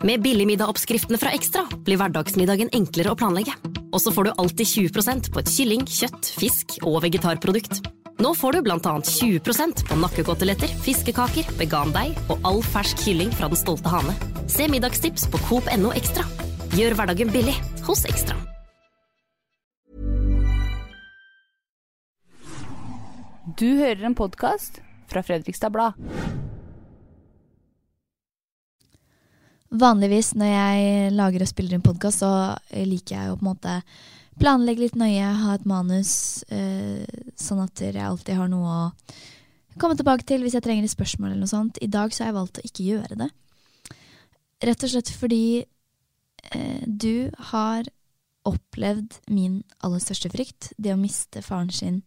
Med billigmiddagoppskriftene fra Ekstra blir hverdagsmiddagen enklere å planlegge. Og så får du alltid 20% på et kylling, kjøtt, fisk og vegetarprodukt. Nå får du annet 20% på nakkekoteletter, fiskekaker, vegandeig og all fersk kylling fra Den stolte hane. Se middagstips på Coop.no Ekstra. Gjør hverdagen billig hos Ekstra. Du hører en podkast fra Fredrikstad Blad. Vanligvis når jeg lager og spiller inn podkast, så liker jeg å på en måte planlegge litt nøye, ha et manus, eh, sånn at jeg alltid har noe å komme tilbake til hvis jeg trenger et spørsmål eller noe sånt. I dag så har jeg valgt å ikke gjøre det. Rett og slett fordi eh, du har opplevd min aller største frykt, det å miste faren sin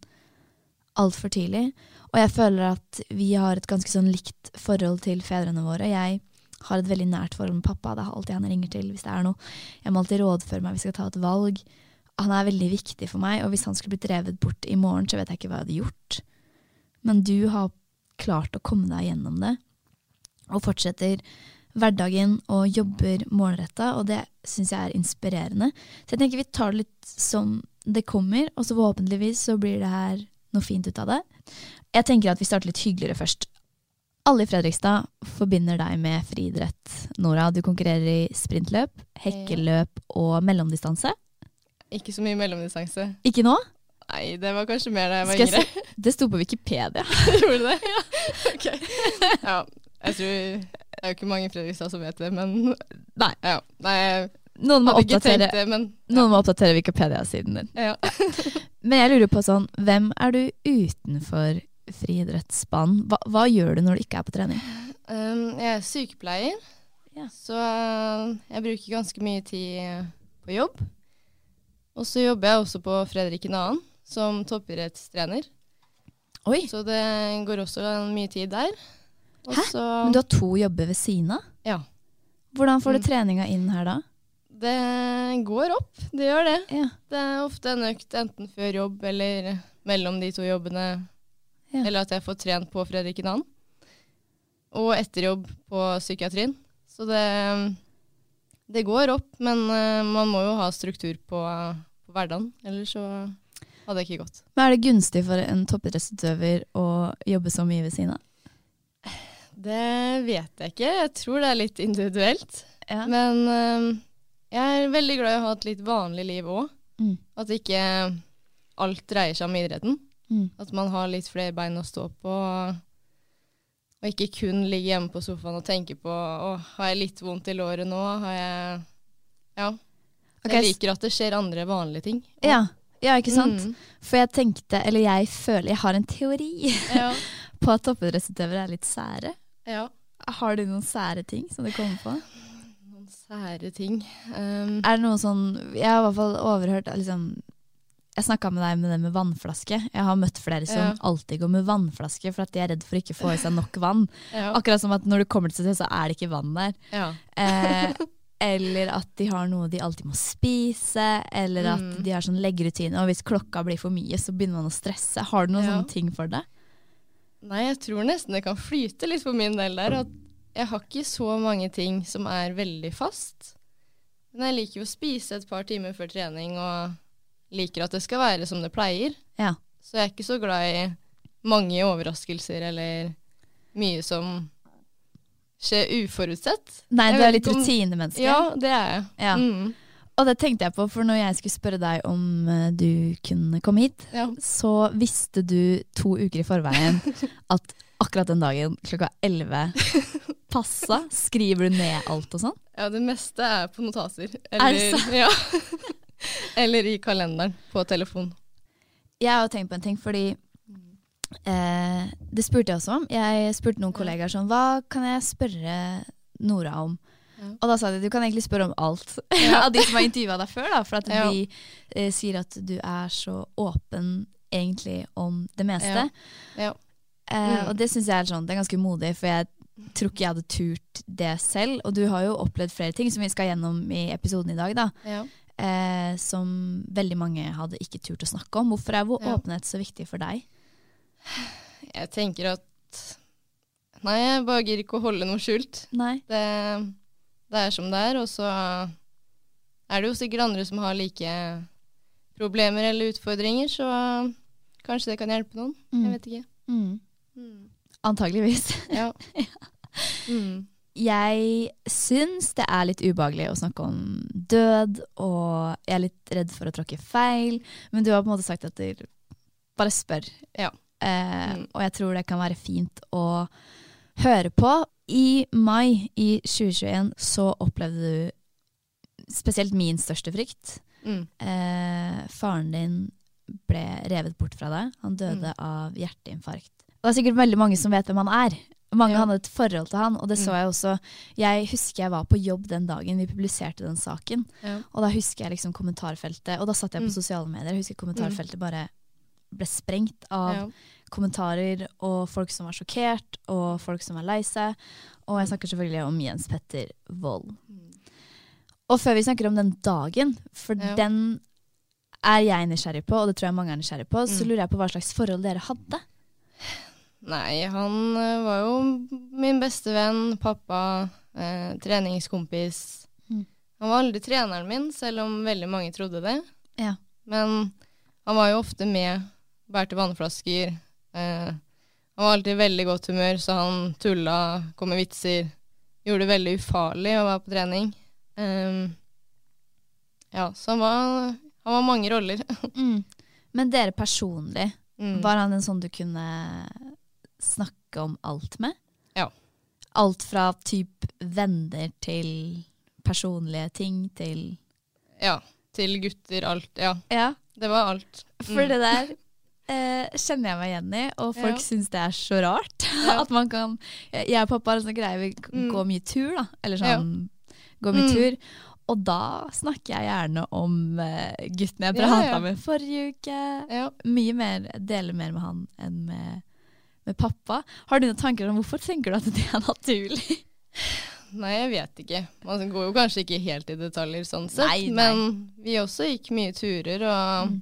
altfor tidlig. Og jeg føler at vi har et ganske sånn likt forhold til fedrene våre. Jeg har et veldig nært forhold med pappa. Det er alltid han ringer til hvis det er noe. Jeg må alltid rådføre meg hvis jeg skal ta et valg. Han er veldig viktig for meg, og hvis han skulle blitt drevet bort i morgen, så vet jeg ikke hva jeg hadde gjort. Men du har klart å komme deg gjennom det, og fortsetter hverdagen og jobber målretta, og det syns jeg er inspirerende. Så jeg tenker vi tar det litt som det kommer, og så forhåpentligvis så blir det her noe fint ut av det. Jeg tenker at vi starter litt hyggeligere først. Alle i Fredrikstad forbinder deg med friidrett, Nora. Du konkurrerer i sprintløp, hekkeløp og mellomdistanse. Ikke så mye mellomdistanse. Ikke nå? Nei, det var kanskje mer da jeg var Skal jeg yngre. Det sto på Wikipedia. Gjorde det? Ja. Ok. Ja, jeg tror Det er jo ikke mange i Fredrikstad som vet det, men Nei. Ja, nei Noen må oppdatere, det, men noen må oppdatere Wikipedia-siden din. ja. Men jeg lurer på sånn, hvem er du utenfor friidrettsbanen? Hva, hva gjør du når du ikke er på trening? Um, jeg er sykepleier, Ja. så uh, jeg bruker ganske mye tid på jobb. Og så jobber jeg også på Fredrik 2. som toppidrettstrener. Oi, Så det går også mye tid der. Også Hæ? men du har to jobber ved siden av? Ja. Hvordan får du Mm. treninga inn her da? Det går opp, det gjør det. Ja. Det er ofte en økt enten før jobb eller mellom de to jobbene. Ja. Eller at jeg får trent på Fredrik 2. Og etterjobb på psykiatrien. Så det, det går opp, men eh, man må jo ha struktur på, på hverdagen. Ellers så hadde det ikke gått. Men er det gunstig for en toppidrettsutøver å jobbe så mye ved siden av? Det vet jeg ikke. Jeg tror det er litt individuelt. Ja. Men eh, jeg er veldig glad i å ha et litt vanlig liv òg. Mm. At ikke alt dreier seg om idretten. Mm. At man har litt flere bein å stå på. Og ikke kun ligge hjemme på sofaen og tenke på å, har jeg litt vondt i låret nå? Har jeg Ja. Okay. Jeg liker at det skjer andre vanlige ting. Og- Ja, ja, ikke sant? Mm. For jeg tenkte, eller jeg føler, jeg har en teori Ja. på at toppidrettsutøvere er litt sære. ja. Har du noen sære ting som du kommer på? Noen sære ting. Um, Er det noe sånn Jeg har i hvert fall overhørt liksom, Jeg snakka med deg med det med vannflaske. Jeg har møtt flere som Ja. alltid går med vannflaske for at de er redd for å ikke få i seg nok vann. ja. Akkurat som at når du kommer til sted, så er det ikke vann der. ja. Eh, eller at de har noe de alltid må spise, eller at Mm. de har sånn leggerutine. Og hvis klokka blir for mye, så begynner man å stresse. Har du noen sånne ting for det? Nei, jeg tror nesten det kan flyte litt for min del der. At jeg har ikke så mange ting som er veldig fast. Men jeg liker jo å spise et par timer før trening, og liker at det skal være som det pleier. Ja. Så jeg er ikke så glad i mange overraskelser eller mye som skjer uforutsett. Nei, du er litt om- rutinemenneske. Ja, det er jeg. Ja. Mm. Og det tenkte jeg på, for når jeg skulle spørre deg om eh, du kunne komme hit, ja. så visste du to uker i forveien at akkurat den dagen klokka 11 passa. Skriver du ned alt og sånn? Ja, det meste er på notater. Er det sant? ja. eller i kalenderen på telefon. Jeg har tenkt på en ting, fordi eh, Det spurte jeg også om. Jeg spurte noen kollegaer sånn Hva kan jeg spørre Nora om? Og da sa de du kan egentlig spørre om alt Ja. av de som har intervjua deg før. da, For at Ja. de eh, sier at du er så åpen egentlig om det meste. Ja. Ja. Eh, Mm. Og det syns jeg er sånn, det er ganske modig, for jeg tror ikke jeg hadde turt det selv. Og du har jo opplevd flere ting som vi skal gjennom i episoden i dag, da. Ja. Eh, som veldig mange hadde ikke turt å snakke om. Hvorfor er Ja. åpenhet så viktig for deg? Jeg tenker at Nei, jeg bare gir ikke å holde noe skjult. Nei. Det, det er som det er, og så er det jo sikkert andre som har like problemer eller utfordringer, så kanskje det kan hjelpe noen. Mm. Jeg vet ikke. Mm. Mm. Antageligvis. Ja. Mm. Jeg syns det er litt ubehagelig å snakke om død, og jeg er litt redd for å tråkke feil, men du har på en måte sagt at du bare spør. Ja. Eh, Mm. Og jeg tror det kan være fint å høre på. I mai i 2021 så opplevde du spesielt min største frykt. Mm. Eh, faren din ble revet bort fra deg. Han døde Mm. av hjerteinfarkt. Og det er sikkert veldig mange som vet hvem han er. Mange Ja. hadde et forhold til han, og det så Mm. jeg også. Jeg husker jeg var på jobb den dagen vi publiserte den saken. Ja. Og da husker jeg liksom kommentarfeltet, og da satt jeg på Mm. sosiale medier. Jeg husker kommentarfeltet bare ble sprengt av Ja. kommentarer og folk som var sjokkert, og folk som var lei seg. Og jeg snakker selvfølgelig om Jens Petter Wold. Og før vi snakker om den dagen, for den er jeg nysgjerrig på, og det tror jeg mange er nysgjerrig på, så Mm. lurer jeg på hva slags forhold dere hadde. Nei, han eh, var jo min beste venn, pappa, eh, treningskompis. Mm. Han var aldri treneren min, selv om veldig mange trodde det. Ja. Men han var jo ofte med, bærte vannflasker. Eh, han var alltid i veldig godt humør, så han tulla, kom med vitser. Gjorde det veldig ufarlig å være på trening. Ehm, ja, så han var, han var mange roller. Mm. Men dere personlig, Mm. var han en sånn du kunne snakke om alt med? Ja. Alt fra typ venner til personlige ting til Ja, til gutter, alt. Ja, Ja, det var alt. for Mm. det der eh, kjenner jeg meg igjen i, og folk Ja. syns det er så rart. Ja. At man kan Jeg og pappa har en sånn greie, vi Mm. går mye tur, da. Eller sånn Går mye Mm. tur. Og da snakker jeg gjerne om eh, gutten jeg Ja, prata ja. med forrige uke. Ja. Mye mer, deler mer med han enn med, med pappa. Har du noen tanker om hvorfor tenker du at det er naturlig? Nei, jeg vet ikke. Man går jo kanskje ikke helt i detaljer sånn sett, Nei, nei. men vi også gikk mye turer, og Mm.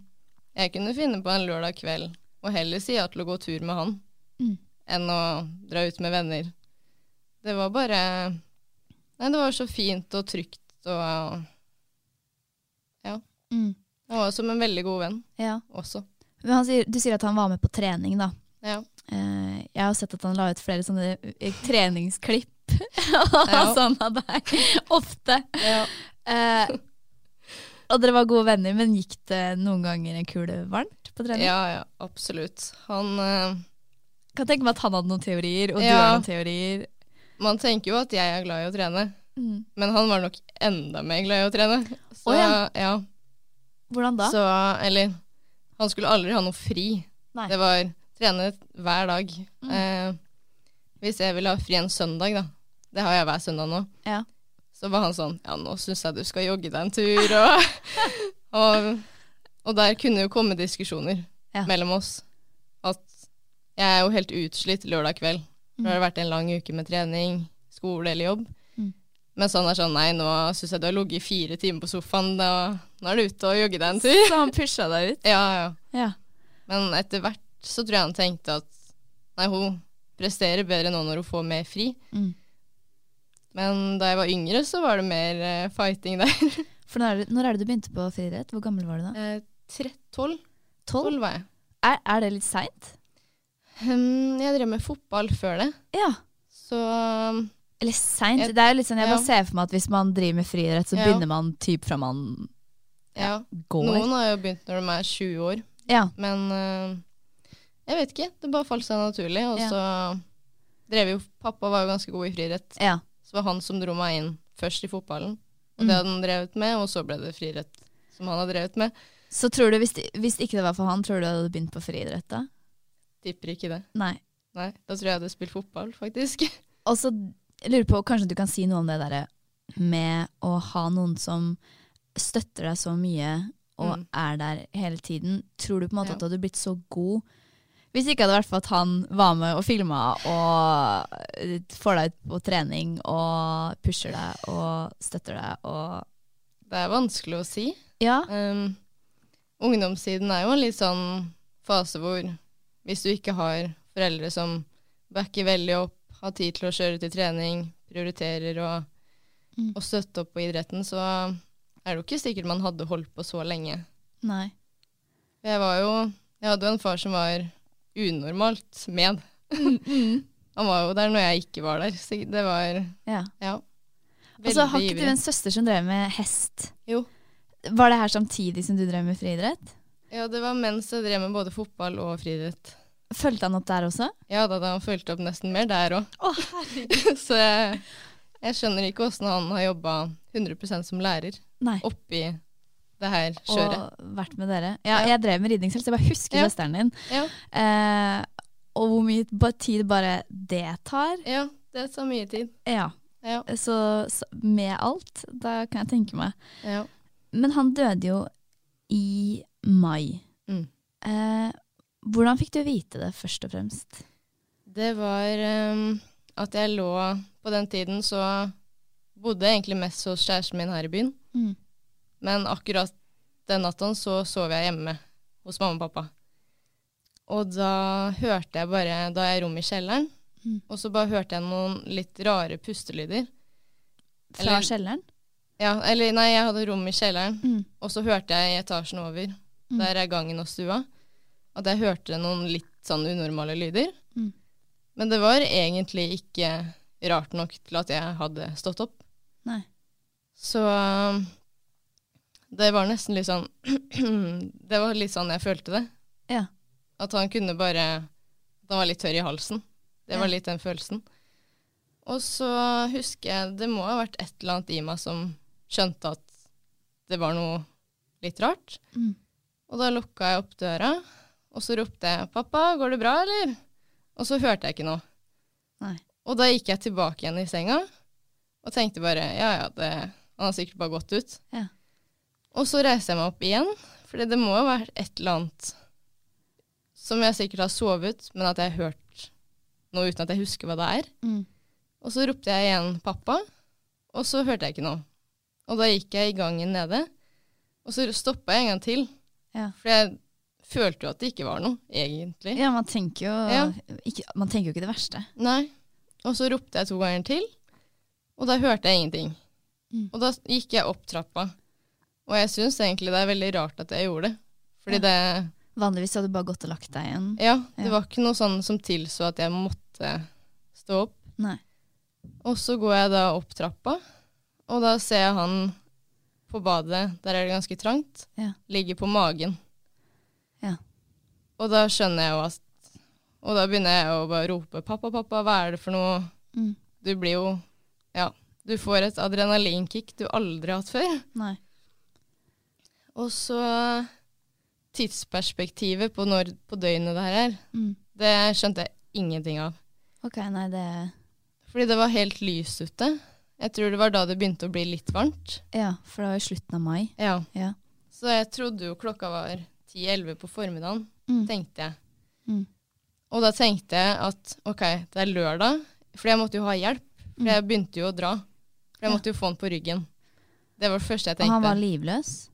jeg kunne finne på en lørdag kveld og heller si ja til å gå tur med han Mm. enn å dra ut med venner. Det var bare Nei, det var så fint og trygt og Ja. Mm. Han var som en veldig god venn Ja. også. Men han sier, du sier at han var med på trening, da. Ja. Eh, jeg har sett at han la ut flere sånne eh, treningsklipp og sånn av deg. Ofte. ja. Eh, og dere var gode venner, men gikk det noen ganger en kule varmt på trening? Ja, ja, absolutt. Han eh, Kan tenke meg at han hadde noen teorier, og du Ja. har noen teorier. Man tenker jo at jeg er glad i å trene, Mm. men han var nok enda mer glad i å trene. Så oh, ja. ja. Hvordan da? Så, eller Han skulle aldri ha noe fri. Nei. Det var trene hver dag. Mm. Eh, hvis jeg ville ha fri en søndag, da, det har jeg hver søndag nå, Ja. så var han sånn Ja, nå syns jeg du skal jogge deg en tur, og, og, og der kunne jo komme diskusjoner Ja. mellom oss. At jeg er jo helt utslitt lørdag kveld. For det har vært en lang uke med trening, skole eller jobb. Mm. Mens han er sånn Nei, nå syns jeg du har ligget i fire timer på sofaen. Da, nå er du ute og jogge deg en tur. Så han pusha deg ut? Ja, ja. Ja. Men etter hvert så tror jeg han tenkte at nei, hun presterer bedre nå når hun får mer fri. Mm. Men da jeg var yngre, så var det mer uh, fighting der. For når er, det, når er det du begynte på friidrett? Hvor gammel var du da? Eh, tre- Tolv Tolv? Tolv var jeg. Er, er det litt seint? Um, jeg drev med fotball før det, Ja. så um, Eller seint. Det er jo litt sånn, jeg ja. bare ser for meg at hvis man driver med friidrett, så Ja. begynner man typ fra man ja. går. Noen har jo begynt når de er 20 år, Ja. men eh, jeg vet ikke. Det bare falt seg naturlig. Og Ja. så drev jo Pappa var jo ganske god i friidrett, ja. så var han som dro meg inn først i fotballen. Og Mm. det hadde han drevet med, og så ble det friidrett som han hadde drevet med. Så tror du, hvis, hvis ikke det var for han, tror du du hadde begynt på friidrett da? Tipper ikke det. Nei. Nei, da tror jeg jeg hadde spilt fotball, faktisk. Og så lurer på, kanskje du kan si noe om det derre med å ha noen som støtter deg så mye og Mm. er der hele tiden. Tror du på en måte Ja. at du hadde blitt så god hvis ikke hadde vært for at han var med og filma og får deg ut på trening og pusher deg og støtter deg og Det er vanskelig å si. Ja. Um, ungdomstiden er jo en litt sånn fase hvor hvis du ikke har foreldre som backer veldig opp, har tid til å kjøre til trening, prioriterer å, Mm. å støtte opp på idretten, så er det jo ikke sikkert man hadde holdt på så lenge. Nei. Jeg var jo Jeg hadde jo en far som var unormalt med. Han var jo der når jeg ikke var der. Så det var Ja. Ja. Og så har ikke du en søster som drev med hest? Jo. Var det her samtidig som du drev med friidrett? Ja, det var mens jeg drev med både fotball og friidrett. Fulgte han opp der også? Ja, da hadde han fulgt opp nesten mer der òg. Herregud. Så jeg, jeg skjønner ikke åssen han har jobba 100% som lærer Nei. oppi det her kjøret. Og vært med dere. Ja, Ja. jeg drev med ridning selv, så jeg bare husker Ja. søsteren din. Ja. Eh, og hvor mye tid bare det tar. ja, det tar mye tid. Ja. Ja. Så, så med alt, da kan jeg tenke meg. ja. Men han døde jo i mai. Mm. Eh, hvordan fikk du vite det, først og fremst? Det var um, at jeg lå På den tiden så bodde jeg egentlig mest hos kjæresten min her i byen. Mm. Men akkurat den natta så sov jeg hjemme hos mamma og pappa. Og da hørte jeg bare Da er jeg i rom i kjelleren, Mm. og så bare hørte jeg noen litt rare pustelyder. Fra Eller- kjelleren? Ja, eller nei, jeg hadde rom i kjelleren, Mm. og så hørte jeg i etasjen over, Mm. der er gangen og stua, at jeg hørte noen litt sånn unormale lyder. Mm. Men det var egentlig ikke rart nok til at jeg hadde stått opp. Nei. Så det var nesten litt sånn Det var litt sånn jeg følte det. Ja. At han kunne bare At han var litt tørr i halsen. Det var litt den følelsen. Og så husker jeg det må ha vært et eller annet i meg som skjønte at det var noe litt rart. Mm. Og da lukka jeg opp døra, og så ropte jeg 'Pappa, går det bra, eller?' Og så hørte jeg ikke noe. Nei. Og da gikk jeg tilbake igjen i senga og tenkte bare ja ja, det, han har sikkert bare gått ut. Ja. Og så reiste jeg meg opp igjen, for det må jo være et eller annet som jeg sikkert har sovet, men at jeg har hørt noe uten at jeg husker hva det er. Mm. Og så ropte jeg igjen 'pappa', og så hørte jeg ikke noe. Og da gikk jeg i gangen nede, og så stoppa jeg en gang til. Ja. For jeg følte jo at det ikke var noe, egentlig. Ja, man tenker jo Ja. ikke, Man tenker jo ikke det verste. Nei. Og så ropte jeg to ganger til, og da hørte jeg ingenting. Mm. Og da gikk jeg opp trappa. Og jeg syns egentlig det er veldig rart at jeg gjorde det. Fordi det Vanligvis hadde du bare gått og lagt deg igjen. Ja, det Ja. var ikke noe sånn som tilså at jeg måtte stå opp. Nei. Og så går jeg da opp trappa, og da ser jeg han på badet, der er det ganske trangt, Ja. ligger på magen. Ja. Og da skjønner jeg jo at Og da begynner jeg å bare rope 'pappa, pappa, hva er det for noe?' Mm. Du blir jo Ja, du får et adrenalinkick du aldri har hatt før. Nei. Og så tidsperspektivet på når på døgnet det her er, Mm. det skjønte jeg ingenting av. Ok, nei, det Fordi det var helt lys ute. Jeg tror det var da det begynte å bli litt varmt. Ja, for det var i slutten av mai. Ja. Ja. Så jeg trodde jo klokka var 10-11 på formiddagen, Mm. tenkte jeg. Mm. Og da tenkte jeg at ok, det er lørdag, for jeg måtte jo ha hjelp. For jeg begynte jo å dra. For jeg Mm. Ja. måtte jo få han på ryggen. Det var det første jeg tenkte. Og han var livløs?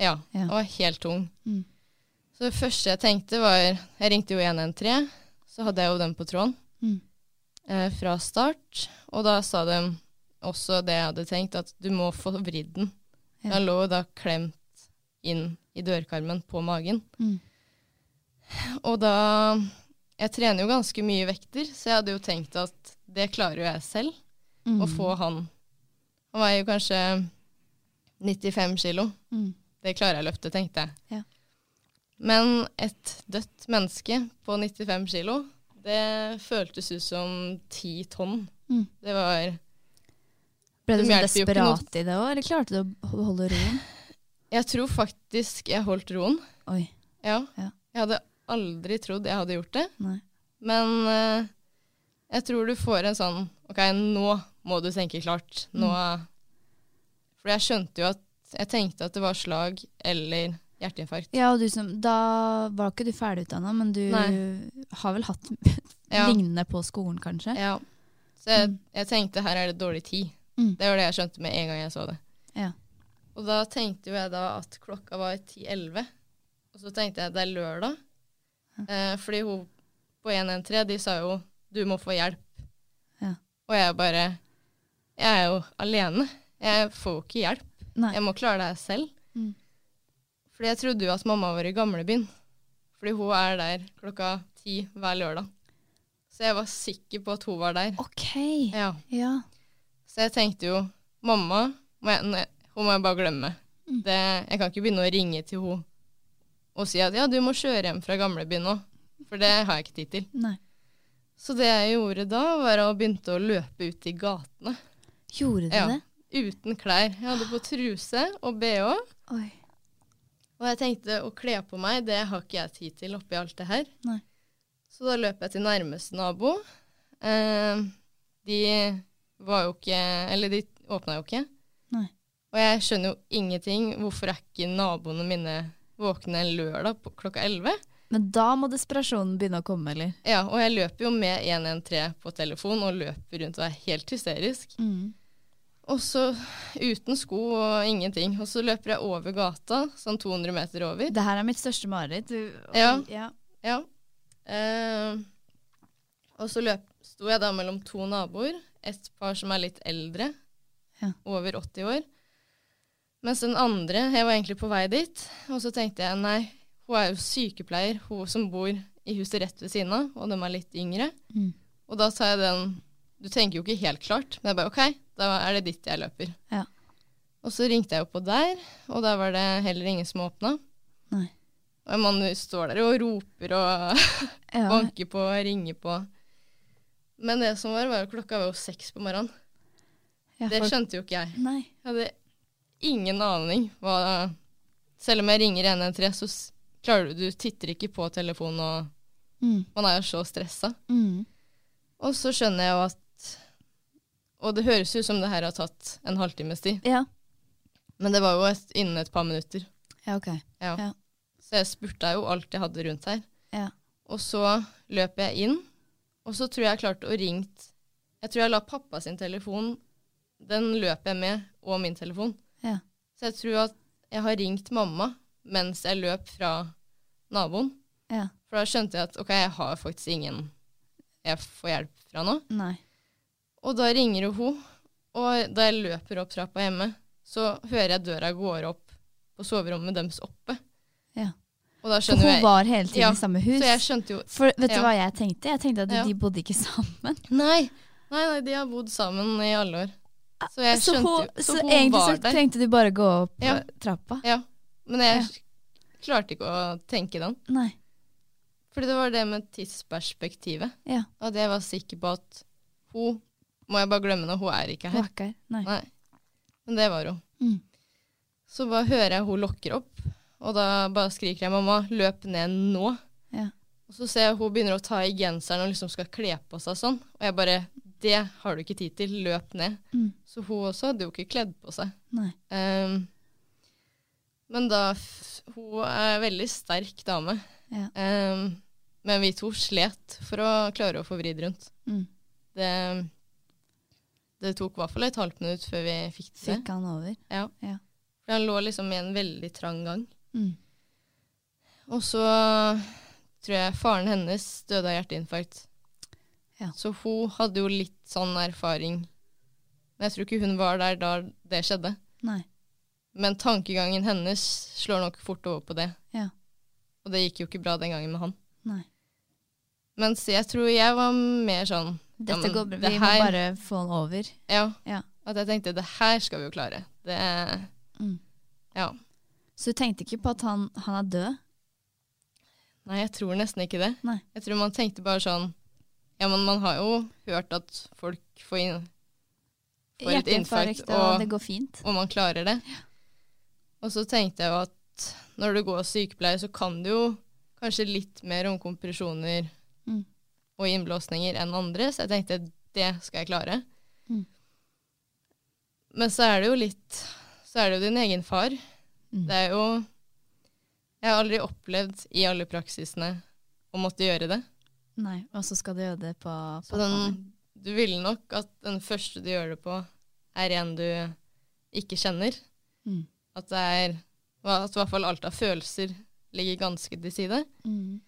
Ja, han var helt tung. Mm. Så det første jeg tenkte var Jeg ringte jo 113, så hadde jeg jo den på tråden Mm. eh, fra start. Og da sa de også det jeg hadde tenkt, at du må få vridd den. Ja. Han lå da klemt inn i dørkarmen på magen. Mm. Og da Jeg trener jo ganske mye vekter, så jeg hadde jo tenkt at det klarer jo jeg selv. Mm. Å få han Han veier jo kanskje 95 kilo. Mm. Det klarer jeg å løfte, tenkte jeg. Ja. Men et dødt menneske på 95 kilo, det føltes ut som ti tonn. Mm. Det var Ble du De så hjelper jo ikke noe. desperat i det òg, eller klarte du å holde roen? Jeg tror faktisk jeg holdt roen. Oi. Ja. Ja. Jeg hadde aldri trodd jeg hadde gjort det. Nei. Men uh, jeg tror du får en sånn OK, nå må du tenke klart. Nå, For jeg skjønte jo at Jeg tenkte at det var slag eller hjerteinfarkt. Ja, og du som, da var ikke du ferdigutdanna, men du Nei. har vel hatt Ja. lignende på skolen, kanskje? Ja. Så jeg, Mm. jeg tenkte her er det dårlig tid. Mm. Det var det jeg skjønte med en gang jeg så det. Ja. Og da tenkte jo jeg da at klokka var 10-11. Og så tenkte jeg det er lørdag. Eh, fordi hun på 113 de sa jo du må få hjelp. Ja. Og jeg bare Jeg er jo alene. Jeg får jo ikke hjelp. Nei. Jeg må klare det selv. Mm. Fordi jeg trodde jo at mamma var i gamlebyen. Fordi hun er der klokka ti hver lørdag. Så jeg var sikker på at hun var der. OK. Ja. Ja. Så jeg tenkte jo mamma må jeg, nei, hun må jeg bare glemme. Mm. Det, jeg kan ikke begynne å ringe til henne og si at ja, du må kjøre hjem fra gamlebyen nå. For det har jeg ikke tid til. Nei. Så det jeg gjorde da, var å begynte å løpe ut i gatene. Gjorde du Ja. det? Uten klær. Jeg hadde på truse og bh. Oi. Og jeg tenkte å kle på meg, det har ikke jeg tid til oppi alt det her. Nei. Så da løp jeg til nærmeste nabo. Eh, de var jo ikke Eller de åpna jo ikke. Nei. Og jeg skjønner jo ingenting. Hvorfor er ikke naboene mine våkne en lørdag på klokka 11? Men da må desperasjonen begynne å komme, eller? Ja, og jeg løper jo med 113 på telefon og løper rundt og er helt hysterisk. Mm. Og så uten sko og ingenting. Og så løper jeg over gata, sånn 200 meter over. Det her er mitt største mareritt. Ja. ja. Ja. Eh, og så løp, sto jeg da mellom to naboer, et par som er litt eldre, Ja. over 80 år. Mens den andre, jeg var egentlig på vei dit, og så tenkte jeg nei, hun er jo sykepleier, hun som bor i huset rett ved siden av, og de er litt yngre. Mm. Og da sa jeg den, du tenker jo ikke helt klart, men jeg bare ok, da er det ditt jeg løper. Ja. Og så ringte jeg jo på der, og der var det heller ingen som åpna. Nei. Og man står der og roper og Ja. banker på og ringer på. Men det som var, var at klokka var jo seks på morgenen. Ja, Det skjønte jo ikke jeg. Nei. Jeg hadde ingen aning hva Selv om jeg ringer 113, så klarer du Du titter ikke på telefonen, og Mm. man er jo så stressa. Mm. Og så skjønner jeg jo at Og det høres ut som det her har tatt en halvtimes tid, Ja. men det var jo et, innen et par minutter. ja, ok. Ja. Ja. Så jeg spurte jo alt jeg hadde rundt her. Ja. Og så løp jeg inn, og så tror jeg jeg klarte å ringe Jeg tror jeg la pappa sin telefon Den løp jeg med, og min telefon. Ja. Så jeg tror at jeg har ringt mamma mens jeg løp fra naboen. Ja. For da skjønte jeg at ok, jeg har faktisk ingen jeg får hjelp fra nå. Nei. Og da ringer hun, og da jeg løper opp trappa hjemme, så hører jeg døra går opp på soverommet deres oppe. Ja. Og da For skjønner hun jeg var hele tiden Ja, i samme hus. Så jeg skjønte jo For vet du hva jeg tenkte? Jeg tenkte at Ja. de bodde ikke sammen. Nei, nei, nei, de har bodd sammen i alle år. Så jeg så skjønte jo så, hun egentlig var så trengte du bare gå opp Ja. trappa? Ja, men jeg Ja. klarte ikke å tenke den. Nei. Fordi det var det med tidsperspektivet. Ja. At jeg var sikker på at hun må jeg bare glemme det, hun er ikke her. Hun er ikke her. Nei. Nei. Men det var hun. Mm. Så bare hører jeg hun lokker opp, og da bare skriker jeg 'mamma, løp ned nå'. Ja. Og så ser jeg hun begynner å ta i genseren og liksom skal kle på seg sånn. Og jeg bare 'Det har du ikke tid til, løp ned'. Mm. Så hun også hadde jo ikke kledd på seg. Nei. Um, men da Hun er en veldig sterk dame. Ja. Um, men vi to slet for å klare å få vridd rundt. Mm. Det, det tok i hvert fall et halvt minutt før vi fikk det. Fikk han over. Ja. Ja. For han lå liksom i en veldig trang gang. Mm. Og så tror jeg faren hennes døde av hjerteinfarkt. Ja. Så hun hadde jo litt sånn erfaring. Men jeg tror ikke hun var der da det skjedde. Nei. Men tankegangen hennes slår nok fort over på det. Ja. Og det gikk jo ikke bra den gangen med han. Mens jeg tror jeg var mer sånn Dette går bra. Vi må her- bare få den over. Ja. Ja. At jeg tenkte det her skal vi jo klare. Det Mm. Ja. Så du tenkte ikke på at han, han er død? Nei, jeg tror nesten ikke det. Nei. Jeg tror man tenkte bare sånn Ja, men man har jo hørt at folk får, inn, får et infarkt, Hjerteinfarkt, og det går fint. og man klarer det. Og så tenkte jeg jo at når du går sykepleier, så kan du jo kanskje litt mer om kompresjoner Mm. og innblåsninger enn andre, så jeg tenkte det skal jeg klare. Mm. Men så er det jo litt så er det jo din egen far. Mm. Det er jo Jeg har aldri opplevd i alle praksisene å måtte gjøre det. Nei, og så skal du gjøre det på Så den, du ville nok at den første du gjør det på, er en du ikke kjenner. Mm. At det er At i hvert fall alt av følelser ligger ganske til side. Mm.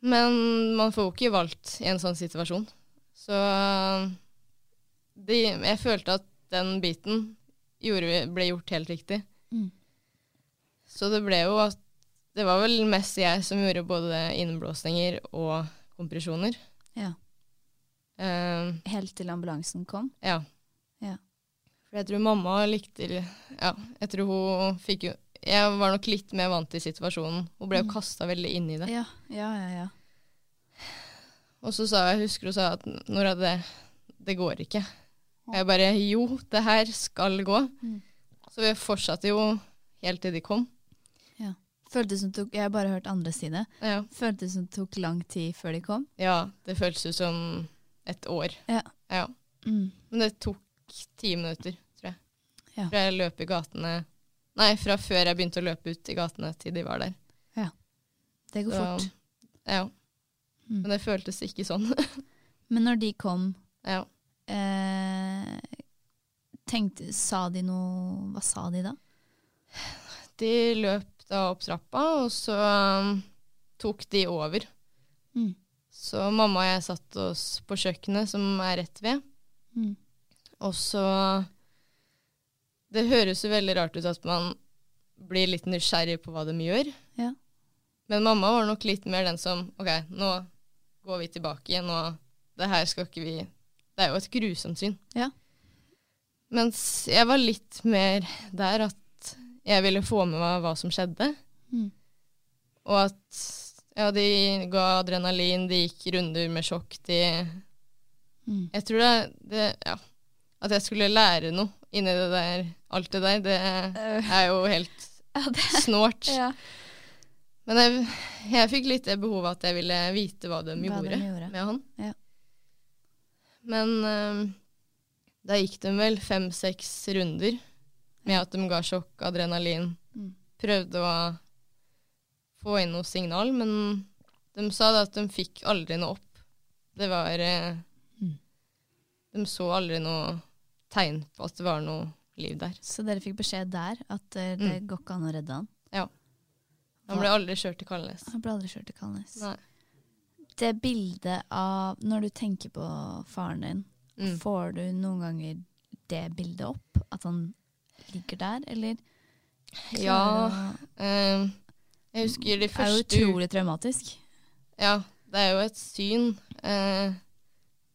Men man får jo ikke valgt i en sånn situasjon. Så de, jeg følte at den biten gjorde, ble gjort helt riktig. Mm. Så det ble jo at Det var vel mest jeg som gjorde både innblåsninger og kompresjoner. Ja. Eh, Helt til ambulansen kom? ja. Ja. For jeg tror mamma likte Ja, jeg tror hun fikk jo Jeg var nok litt mer vant til situasjonen. og ble jo Mm. kasta veldig inn i det. Ja, ja, ja. ja. Og så sa jeg, husker hun sa at Nora, det, det går ikke. Og jeg bare jo, det her skal gå. Mm. Så vi fortsatte jo helt til de kom. Føltes som tok, Jeg har bare hørt andre si det. Ja, Føltes som det tok lang tid før de kom. ja det føltes ut som et år. Ja. ja. Mm. Men det tok ti minutter, tror jeg. Ja. Fra jeg løp i gatene Nei, fra før jeg begynte å løpe ut i gatene til de var der. Ja. Det går Så- fort. Ja. Mm. Men det føltes ikke sånn. Men når de kom, ja. eh, tenkte, sa de noe Hva sa de da? De løp da opp trappa, og så um, tok de over. Mm. Så mamma og jeg satt oss på kjøkkenet, som er rett ved. Mm. Og så Det høres jo veldig rart ut at man blir litt nysgjerrig på hva de gjør. Ja. Men mamma var nok litt mer den som OK, nå går vi tilbake igjen, og det her skal ikke vi Det er jo et grusomt syn. Ja. Mens jeg var litt mer der at jeg ville få med meg hva som skjedde. Mm. Og at ja, de ga adrenalin, de gikk runder med sjokk, de Mm. Jeg tror det, det Ja. At jeg skulle lære noe inni det der, alt det der, det er jo helt snålt. ja. Men jeg, jeg fikk litt det behovet at jeg ville vite hva de Hva gjorde, de gjorde. med han. Ja. Men um, da gikk de vel fem-seks runder med at de ga sjokk, adrenalin. Mm. Prøvde å få inn noe signal, men de sa da at de fikk aldri noe opp. Det var eh, Mm. De så aldri noe tegn på at det var noe liv der. Så dere fikk beskjed der at eh, det Mm. går ikke an å redde han? Ja. Han ble aldri kjørt til Kalnes. Han ble aldri kjørt til Kalnes. Nei. Det bildet av Når du tenker på faren din, Mm. får du noen ganger det bildet opp? At han ligger der, eller? Ja. Eh, jeg husker de første Det er jo utrolig traumatisk. Ja, det er jo et syn. Eh,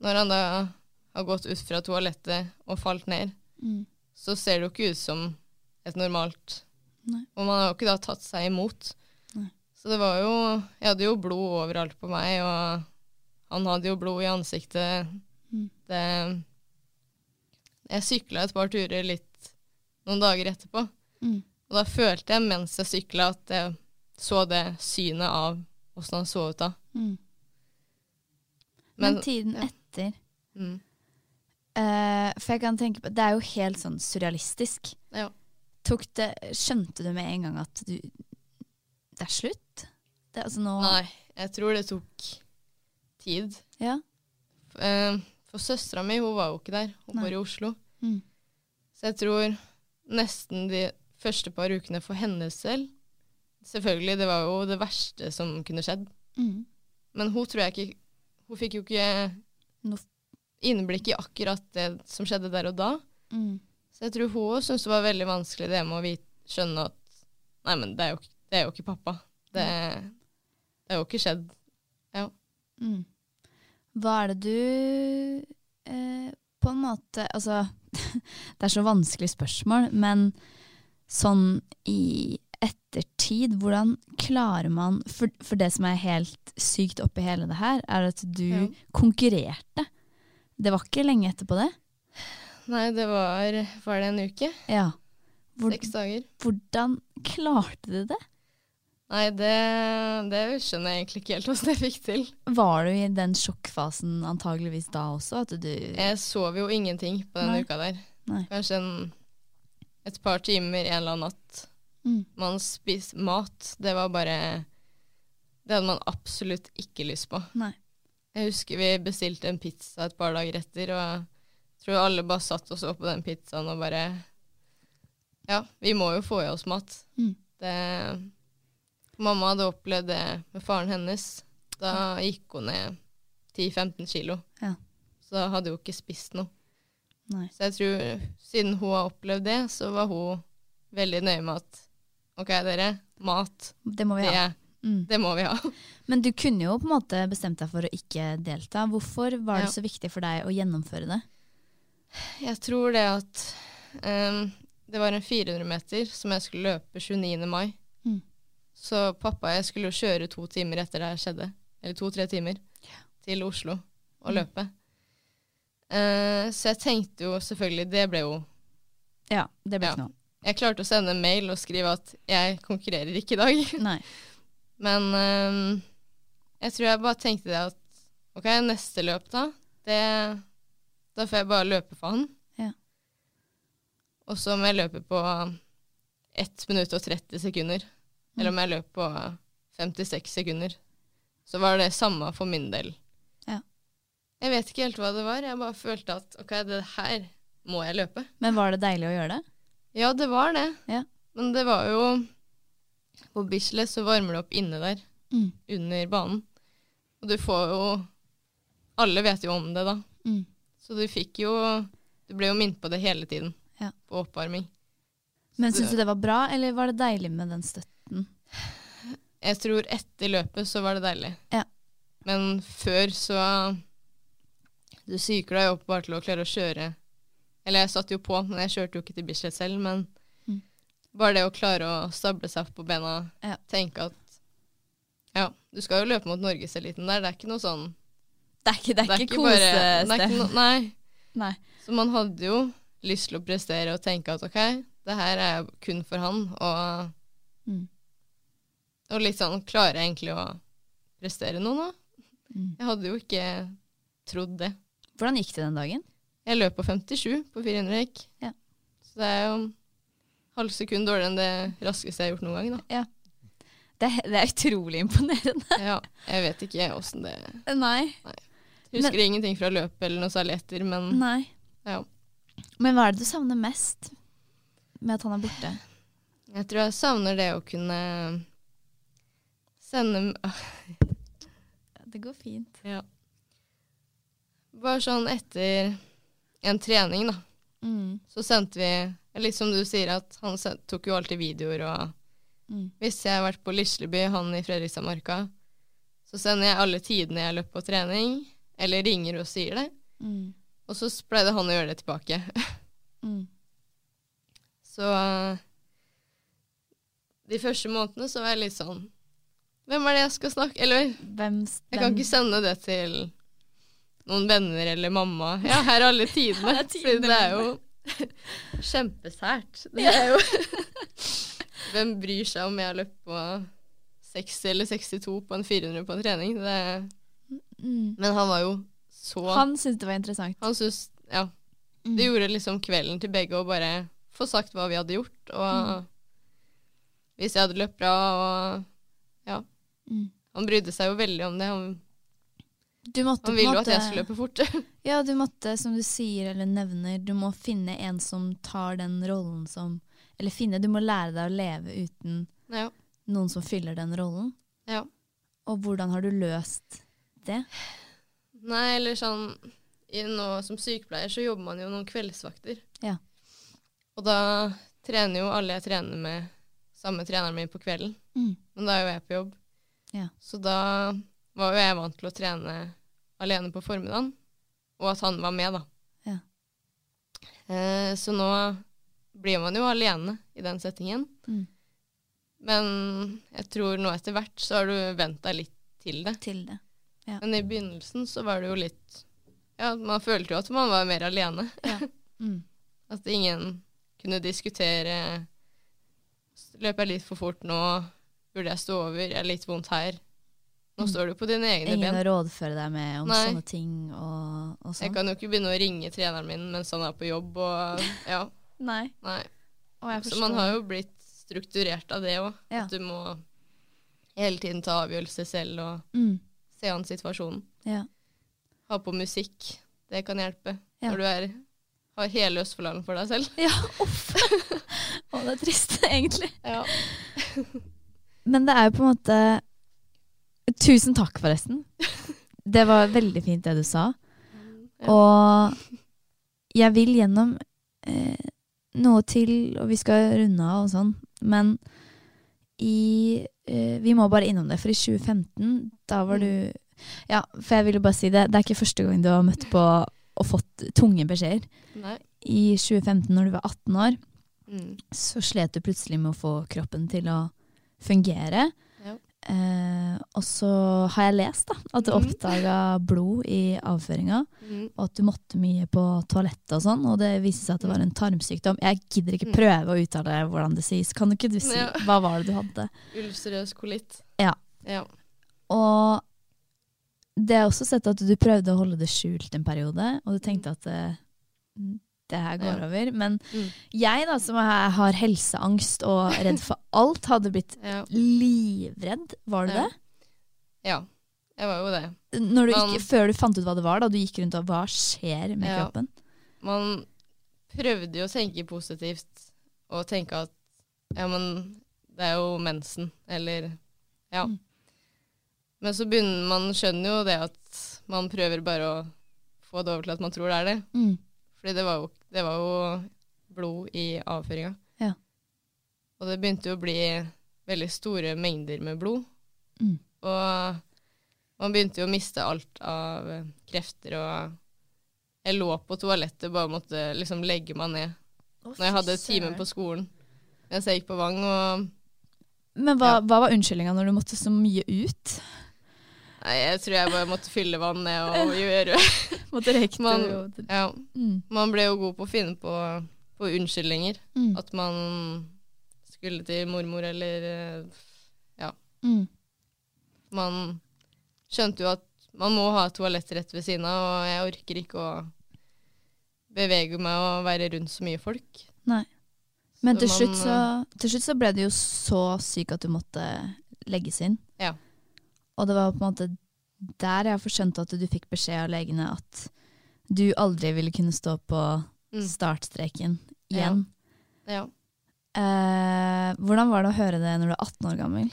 når han da har gått ut fra toalettet og falt ned, Mm. så ser det jo ikke ut som et normalt Nei. Og man har jo ikke da tatt seg imot. Nei. Så det var jo Jeg hadde jo blod overalt på meg, og han hadde jo blod i ansiktet. Mm. Det Jeg sykla et par turer litt noen dager etterpå, Mm. og da følte jeg mens jeg sykla at jeg så det synet av åssen han så ut da. Mm. Men, Men- tiden ja. etter Mm. Eh, For jeg kan tenke på Det er jo helt sånn surrealistisk. Ja. Det, skjønte du med en gang at du Det er slutt? Det, altså nå Nei, jeg tror det tok tid. Ja. Uh, For søstera mi hun var jo ikke der, hun Nei. bor i Oslo. Mm. Så jeg tror nesten de første par ukene for hennes selv Selvfølgelig, det var jo det verste som kunne skjedd. Mm. Men hun tror jeg ikke Hun fikk jo ikke Noe- innblikk i akkurat det som skjedde der og da. Mm. Så jeg tror hun òg syntes det var veldig vanskelig det med å vite, skjønne at Nei, men det er jo, det er jo ikke pappa. Det, det er jo ikke skjedd. Mm. Hva er det du eh, På en måte Altså, det er så vanskelig spørsmål, men sånn i ettertid, hvordan klarer man For, for det som er helt sykt oppi hele det her, er at du Ja. konkurrerte. Det var ikke lenge etterpå det? Nei, det var Var det en uke? Ja. Hvor, Seks dager. hvordan klarte du det? Nei, det, det skjønner jeg egentlig ikke helt hvordan jeg fikk til. Var du i den sjokkfasen antageligvis da også? Jeg sov jo ingenting på den Nei. uka der. Nei. Kanskje en et par timer en eller annen natt. Mm. Man spiste mat. Det var bare Det hadde man absolutt ikke lyst på. Nei. Jeg husker vi bestilte en pizza et par dager etter, og jeg tror alle bare satt og så på den pizzaen og bare Ja, vi må jo få i oss mat. Mm. Det, mamma hadde opplevd det med faren hennes. Da gikk hun ned 10-15 kilo. Ja. Så da hadde hun ikke spist noe. Nei. Så jeg tror, siden hun har opplevd det, så var hun veldig nøye med at OK, dere, mat, Det må vi det, ha. Mm. det må vi ha. Men du kunne jo på en måte bestemt deg for å ikke delta. Hvorfor var det Ja. så viktig for deg å gjennomføre det? Jeg tror det at um, det var en 400 meter som jeg skulle løpe 29. mai. Mm. Så pappa og jeg skulle jo kjøre to timer etter det her skjedde, eller to-tre timer, til Oslo og Mm. løpe. Eh, så jeg tenkte jo selvfølgelig Det ble jo Ja, det ble Ja. ikke noe. Jeg klarte å sende en mail og skrive at jeg konkurrerer ikke i dag. Nei. Men um, jeg tror jeg bare tenkte det at OK, neste løp, da. Det, da får jeg bare løpe for han. Ja. Og så om jeg løper på 1 minutt og 30 sekunder, eller om jeg løper på 56 sekunder, så var det samme for min del. Ja. Jeg vet ikke helt hva det var. Jeg bare følte at OK, det her må jeg løpe. Men var det deilig å gjøre det? Ja, det var det. Ja. Men det var jo På Bislett så varmer det opp inne der, Mm. under banen. Og du får jo Alle vet jo om det, da. Mm. Så du fikk jo Du ble jo minnet på det hele tiden Ja. på oppvarming. Men syns du det var bra, eller var det deilig med den støtten? Jeg tror etter løpet så var det deilig. Ja. Men før så Du psyker deg opp bare til å klare å kjøre. Eller jeg satt jo på, men jeg kjørte jo ikke til Bislett selv. Men. Bare det å klare å stable seg på bena, Ja. tenke at Ja, du skal jo løpe mot norgeseliten der. Det er ikke noe sånn Det er ikke, det er det er kosested. ikke no, Nei. Nei. Så man hadde jo lyst til å prestere og tenke at OK, det her er kun for han, og Mm. Og litt sånn Klarer jeg egentlig å prestere noe nå? Mm. Jeg hadde jo ikke trodd det. Hvordan gikk det den dagen? Jeg løp på 57 på 400 hekk. Ja. Så det er jo halvt sekund dårligere enn det raskeste jeg har gjort noen gang, da. Det, er- det er utrolig imponerende. Ja, jeg vet ikke åssen det Nei. Husker ingenting fra løpet eller noe særlig etter, men Nei. ja. Men hva er det du savner mest med at han er borte? Jeg tror jeg savner det å kunne sende Det går fint. Ja. Bare sånn etter en trening, da. Mm. Så sendte vi Litt som du sier, at han tok jo alltid videoer og Mm. Hvis jeg har vært på Lisleby, han i Fredrikstadmarka, så sender jeg alle tidene jeg løper på trening, eller ringer og sier det. Mm. Og så pleide han å gjøre det tilbake. Mm. Så eh, de første månedene så var jeg litt sånn Hvem er det jeg skal snakke Eller jeg kan ikke sende det til noen venner eller mamma. Ja, her er alle tidene. Er tidene, Fordi det er jo kjempesært. Det er jo Hvem bryr seg om jeg har løpt på 60 eller 62 på en 400 på en trening? Det, mm. men han var jo så Han, Han syntes det var interessant. syntes Ja. Mm. Det gjorde liksom kvelden til begge å bare få sagt hva vi hadde gjort, og Mm. hvis jeg hadde løpt bra og Ja. Han brydde seg jo veldig om det. Han, Du måtte Man vil jo at jeg skal løpe fort. Ja, du måtte, som du sier eller nevner, du må finne en som tar den rollen som Eller finne, du må lære deg å leve uten ja. noen som fyller den rollen. ja. Og hvordan har du løst det? Nei, eller sånn i, Nå som sykepleier så jobber man jo noen kveldsvakter. Ja. Og da trener jo alle jeg trener med, samme treneren min på kvelden. Mm. Men da er jo jeg på jobb. Ja. Så da var jo jeg vant til å trene alene på formiddagen, og at han var med, da. Ja. Eh, så nå blir man jo alene i den settingen. Mm. Men jeg tror nå etter hvert så har du vent deg litt til det. Til det. Ja. Men i begynnelsen så var det jo litt Ja, man følte jo at man var mer alene. Mm. At ingen kunne diskutere Løper jeg litt for fort nå? Burde jeg stå over? Jeg er litt vondt her. Nå Mm. står du på dine egne Ingen ben. å rådføre deg med om Nei. sånne ting og, og Jeg sånn? kan jo ikke begynne å ringe treneren min mens han er på jobb og Ja. Nei. Nei. Og jeg Så man har jo blitt strukturert av det òg. Ja. At du må hele tiden ta avgjørelser selv og mm, se an situasjonen. ja. Ha på musikk. Det kan hjelpe. Ja. Når du er, har hele Østfoldalen for deg selv. ja, uff. Å, det er trist, egentlig. Ja. Men det er jo på en måte Tusen takk, forresten. Det var veldig fint, det du sa. Ja. Og jeg vil gjennom eh, noe til, og vi skal runde av og sånn, men i eh, Vi må bare innom det, for i 2015, da var du Ja, for jeg ville bare si det. Det er ikke første gang du har møtt på og fått tunge beskjeder. Nei. I 2015, når du var 18 år, Mm. så slet du plutselig med å få kroppen til å fungere. Eh, og så har jeg lest da, at du mm. oppdaga blod i avføringa, Mm. og at du måtte mye på toalettet og sånn, og det viste seg at det var en tarmsykdom. Jeg gidder ikke Mm. prøve å uttale hvordan det sies. Kan ikke du si Ja. hva var det du hadde? Ulcerøs kolitt. Ja. ja. Og det har jeg også sett at du prøvde å holde det skjult en periode, og du tenkte at det, det her går Ja. over. Men Mm. jeg da, som er, har helseangst og redd for alt, hadde blitt ja. livredd. Var du Ja. det? Ja. Jeg var jo det. Når du ikke, før du fant ut hva det var, da du gikk rundt og hva skjer med kroppen? Man prøvde jo å tenke positivt og tenke at ja, men det er jo mensen, eller ja. Mm. Men så begynner man skjønner jo det at man prøver bare å få det over til at man tror det er det. Mm. Fordi det var jo, det var jo blod i avføringa. Ja. Og det begynte jo å bli veldig store mengder med blod. Mm. Og man begynte jo å miste alt av eh, krefter og Jeg lå på toalettet bare måtte liksom legge meg ned når jeg hadde timen på skolen mens jeg gikk på Vang. Og Men hva, Ja. hva var unnskyldninga når du måtte så mye ut? Nei, jeg tror jeg bare måtte fylle vann ned og gjøre Måtte rekke man, ja, mm. man ble jo god på å finne på, på unnskyldninger. Mm. At man skulle til mormor eller Ja. Mm. Man skjønte jo at man må ha toalett rett ved siden av, og jeg orker ikke å bevege meg og være rundt så mye folk. Nei. Men Så til man, slutt, så, eh, til slutt så ble du jo så syk at du måtte legges inn. Ja. Og det var på en måte der jeg forskjønte at du fikk beskjed av legene at du aldri ville kunne stå på Mm. startstreken igjen. Ja. Eh, hvordan var det å høre det når du er 18 år gammel?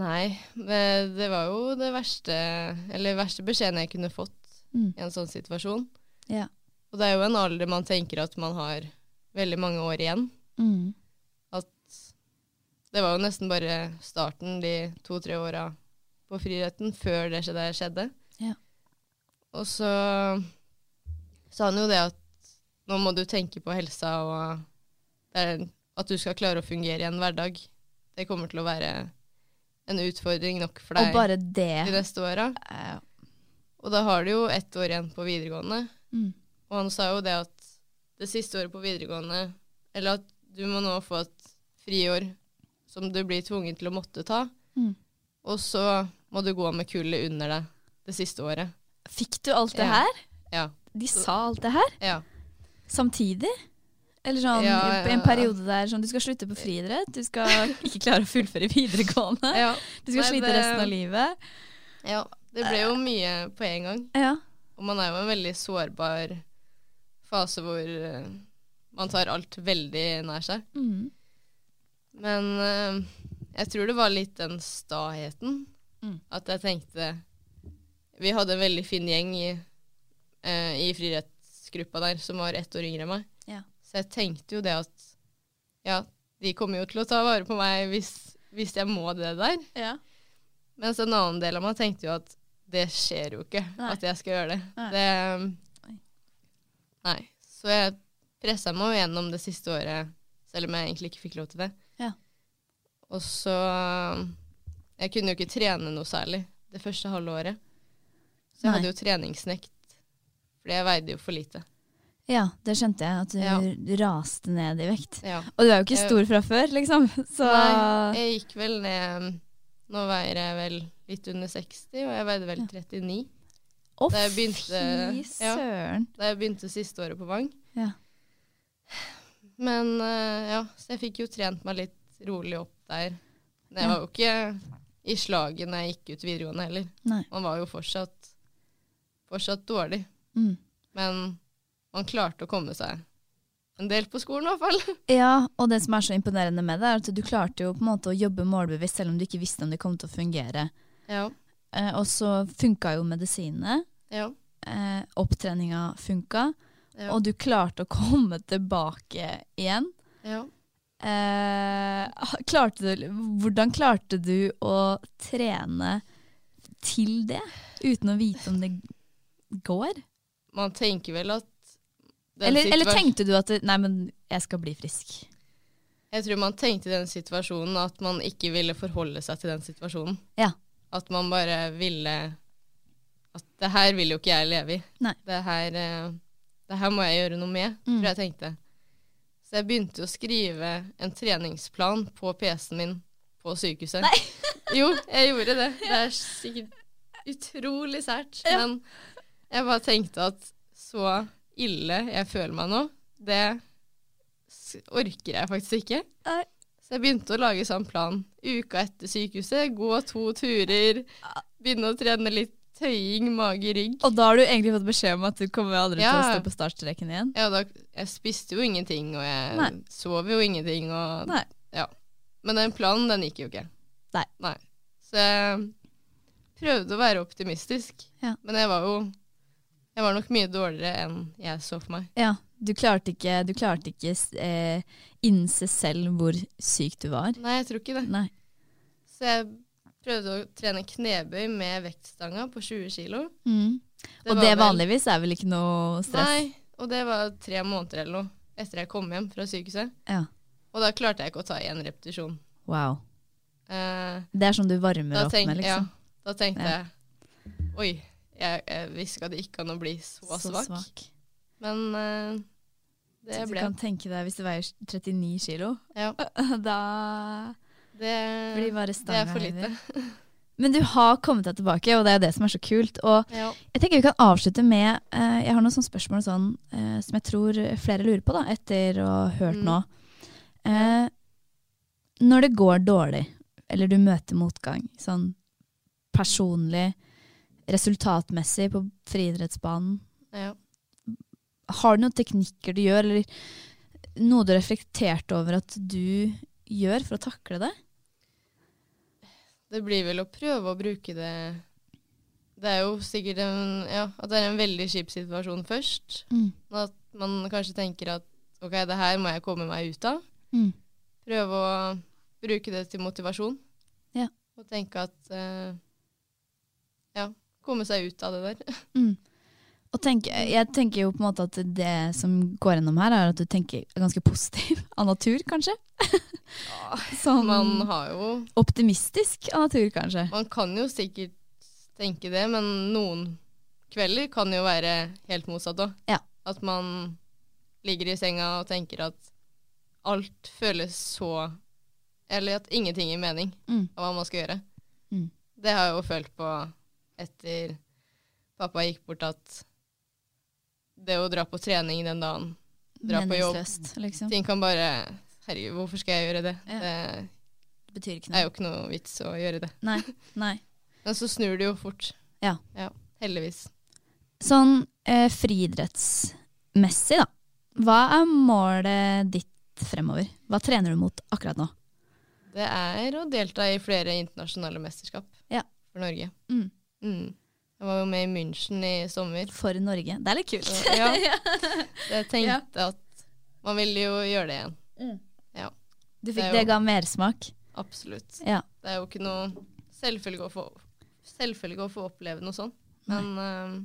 Nei, det var jo det verste Eller verste beskjeden jeg kunne fått Mm. i en sånn situasjon. Ja. Og det er jo en alder man tenker at man har veldig mange år igjen. Mm. Det var jo nesten bare starten de to-tre åra på friretten før det skjedde. skjedde. Ja. Og så sa han jo det at nå må du tenke på helsa, og at du skal klare å fungere i en hverdag. Det kommer til å være en utfordring nok for deg de neste åra. Og da har du jo ett år igjen på videregående. mm. Og han sa jo det at det siste året på videregående, eller at du må nå få et friår som du blir tvunget til å måtte ta, Mm. og så må du gå med kullet under deg det siste året. Fikk du alt det Ja. her? Ja. De sa alt det her? Ja. Samtidig? Eller sånn Ja, ja, en periode der sånn du skal slutte på friidrett, du skal ikke klare å fullføre videregående, ja. du skal Nei, slite det- resten av livet. ja. Det ble jo mye på en gang. Ja. Og man er jo i en veldig sårbar fase hvor eh, man tar alt veldig nær seg. Mm. Men uh, jeg tror det var litt den staheten. Mm. At jeg tenkte Vi hadde en veldig fin gjeng i, uh, i friidrettsgruppa der som var ett år yngre enn meg. Ja. Så jeg tenkte jo det at ja, de kommer jo til å ta vare på meg hvis, hvis jeg må det der. Ja. Mens en annen del av meg tenkte jo at det skjer jo ikke Nei. at jeg skal gjøre det. Nei. det nei. Så jeg pressa meg jo gjennom det siste året, selv om jeg egentlig ikke fikk lov til det. Og så Jeg kunne jo ikke trene noe særlig det første halve året. Så jeg Nei. hadde jo treningsnekt, fordi jeg veide jo for lite. ja, det skjønte jeg, at du Ja. raste ned i vekt. Ja. Og du er jo ikke stor fra før, liksom. Så Nei, jeg gikk vel ned Nå veier jeg vel litt under 60, og jeg veide vel 39. Å, jeg begynte- ja. søren. da jeg begynte siste året på Vang. Ja. Men eh, ja, så jeg fikk jo trent meg litt rolig opp der. Det var jo ikke i slaget når jeg gikk ut videregående heller. Nei. Man var jo fortsatt, fortsatt dårlig. Mm. Men man klarte å komme seg en del på skolen i hvert fall. Ja, og det som er så imponerende med det, er at du klarte jo på en måte å jobbe målbevisst selv om du ikke visste om det kom til å fungere. Ja. Eh, og så funka jo medisinene. Ja. Eh, opptreninga funka. Ja. Og du klarte å komme tilbake igjen. ja. Eh, klarte du, hvordan klarte du å trene til det, uten å vite om det går? Man tenker vel at Eller, eller tenkte du at nei, men jeg skal bli frisk? Jeg tror man tenkte i den situasjonen at man ikke ville forholde seg til den situasjonen. Ja. At man bare ville At det her vil jo ikke jeg leve i. Nei. Det her, eh, det her må jeg gjøre noe med, Mm. tror jeg tenkte. Så jeg begynte å skrive en treningsplan på PC-en min på sykehuset. Nei. jo, jeg gjorde det. Det er sikkert utrolig sært. Men jeg bare tenkte at så ille jeg føler meg nå, det orker jeg faktisk ikke. Nei. Så jeg begynte å lage sånn plan. Uka etter sykehuset, gå to turer, begynne å trene litt tøying, mage, rygg. Og da har du egentlig fått beskjed om at du kommer aldri til å stå på startstreken igjen? Ja, da, jeg spiste jo ingenting, og jeg Nei. sov jo ingenting. Og, Nei. Ja. Men den planen, den gikk jo ikke. Nei. Så jeg prøvde å være optimistisk, Ja. men jeg var jo Jeg var nok mye dårligere enn jeg så for meg. Ja, du klarte ikke, du klarte ikke eh, innse selv hvor syk du var? Nei, jeg tror ikke det. Nei. Så jeg prøvde å trene knebøy med vektstanga på 20 kilo. Mm. Og det vanligvis er vel ikke noe stress? Nei, og det var tre måneder eller noe etter jeg kom hjem fra sykehuset. Ja. Og da klarte jeg ikke å ta én repetisjon. Wow. Eh, Det er sånn du varmer opp tenk, med, liksom? ja, da tenkte Ja. jeg Oi, jeg, jeg visste det gikk an å bli så, svak. Men eh, det Så du kan tenke deg hvis du veier 39 kilo, Ja, da det, blir bare det er for lite. Men du har kommet deg tilbake, og det er det som er så kult. Og Ja. jeg tenker vi kan avslutte med eh, Jeg har noen sånne spørsmål sånn, eh, som jeg tror flere lurer på, da, etter å ha hørt Mm. nå. Eh, når det går dårlig, eller du møter motgang, sånn personlig, resultatmessig på friidrettsbanen, Ja. har du noen teknikker du gjør, eller noe du har reflektert over at du gjør for å takle det? Det blir vel å prøve å bruke det Det er jo sikkert en, ja, at det er en veldig kjip situasjon først. Mm. At man kanskje tenker at ok, det her må jeg komme meg ut av. Mm. Prøve å bruke det til motivasjon. Ja. Og tenke at uh, Ja, komme seg ut av det der. Mm. Og tenk, jeg tenker jo på en måte at det som går gjennom her, er at du tenker ganske positiv av natur, kanskje? sånn Man har jo optimistisk av natur, kanskje. Man kan jo sikkert tenke det, men noen kvelder kan jo være helt motsatt òg. Ja. At man ligger i senga og tenker at alt føles så Eller at ingenting gir mening Mm. av hva man skal gjøre. Mm. Det har jeg jo følt på etter pappa gikk bort, at det å dra på trening den dagen, dra på jobb liksom. Ting kan bare Herregud, hvorfor skal jeg gjøre det? Ja. Det Det betyr ikke er jo ikke noe vits å gjøre det. Nei, nei. Men så snur det jo fort. Ja. heldigvis. Sånn eh, friidrettsmessig, da. Hva er målet ditt fremover? Hva trener du mot akkurat nå? Det er å delta i flere internasjonale mesterskap Ja. for Norge. Mm. Mm. Jeg var jo med i München i sommer. For Norge. Det er litt kult. Så, ja. Jeg tenkte at man ville jo gjøre det igjen. Du fikk det, det jo- ga mersmak. Absolutt. Ja. Det er jo ikke noe selvfølge å få, selvfølge å få oppleve noe sånt. Men uh,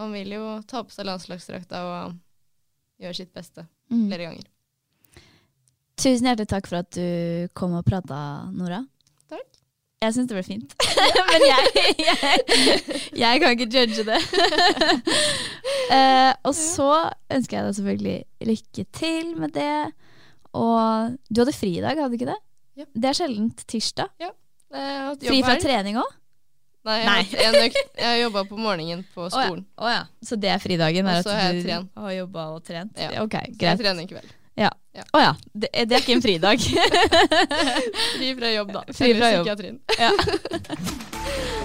man vil jo ta på seg landslagsdrakta og gjøre sitt beste Mm. flere ganger. Tusen hjertelig takk for at du kom og prata, Nora. Jeg syns det ble fint. Men jeg, jeg, jeg kan ikke judge det. uh, og så ønsker jeg deg selvfølgelig lykke til med det. Og du hadde fri i dag, hadde du ikke det? Ja. Det er sjeldent tirsdag. Ja. har Fri fra her. trening òg? Nei, jeg har har jobba på morgenen på skolen. Oh, ja. Så det er fridagen? Og så har jeg du trent. har jobba og trent? Ja. så Jeg trener i kveld. Ja. Ja. Oh, ja. Det, det er ikke en fridag. Fri fra jobb, da. Fri fra jobb. psykiatrien. ja.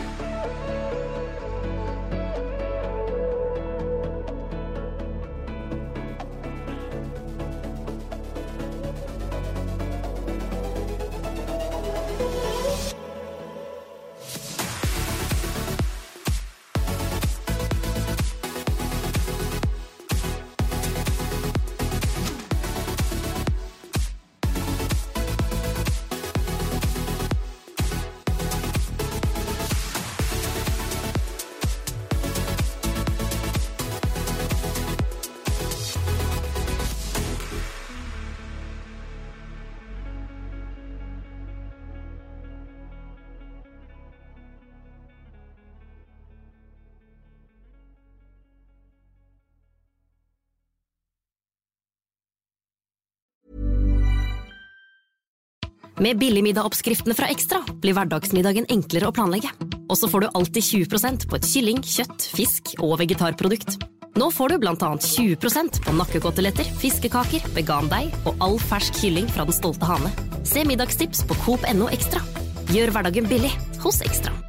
Med billigmiddagoppskriftene fra Ekstra blir hverdagsmiddagen enklere å planlegge. Og så får du alltid 20% på et kylling, kjøtt, fisk og vegetarprodukt. Nå får du annet 20% på nakkekoteletter, fiskekaker, vegandeig og all fersk kylling fra Den stolte hane. Se middagstips på Coop.no Ekstra. Gjør hverdagen billig hos Ekstra.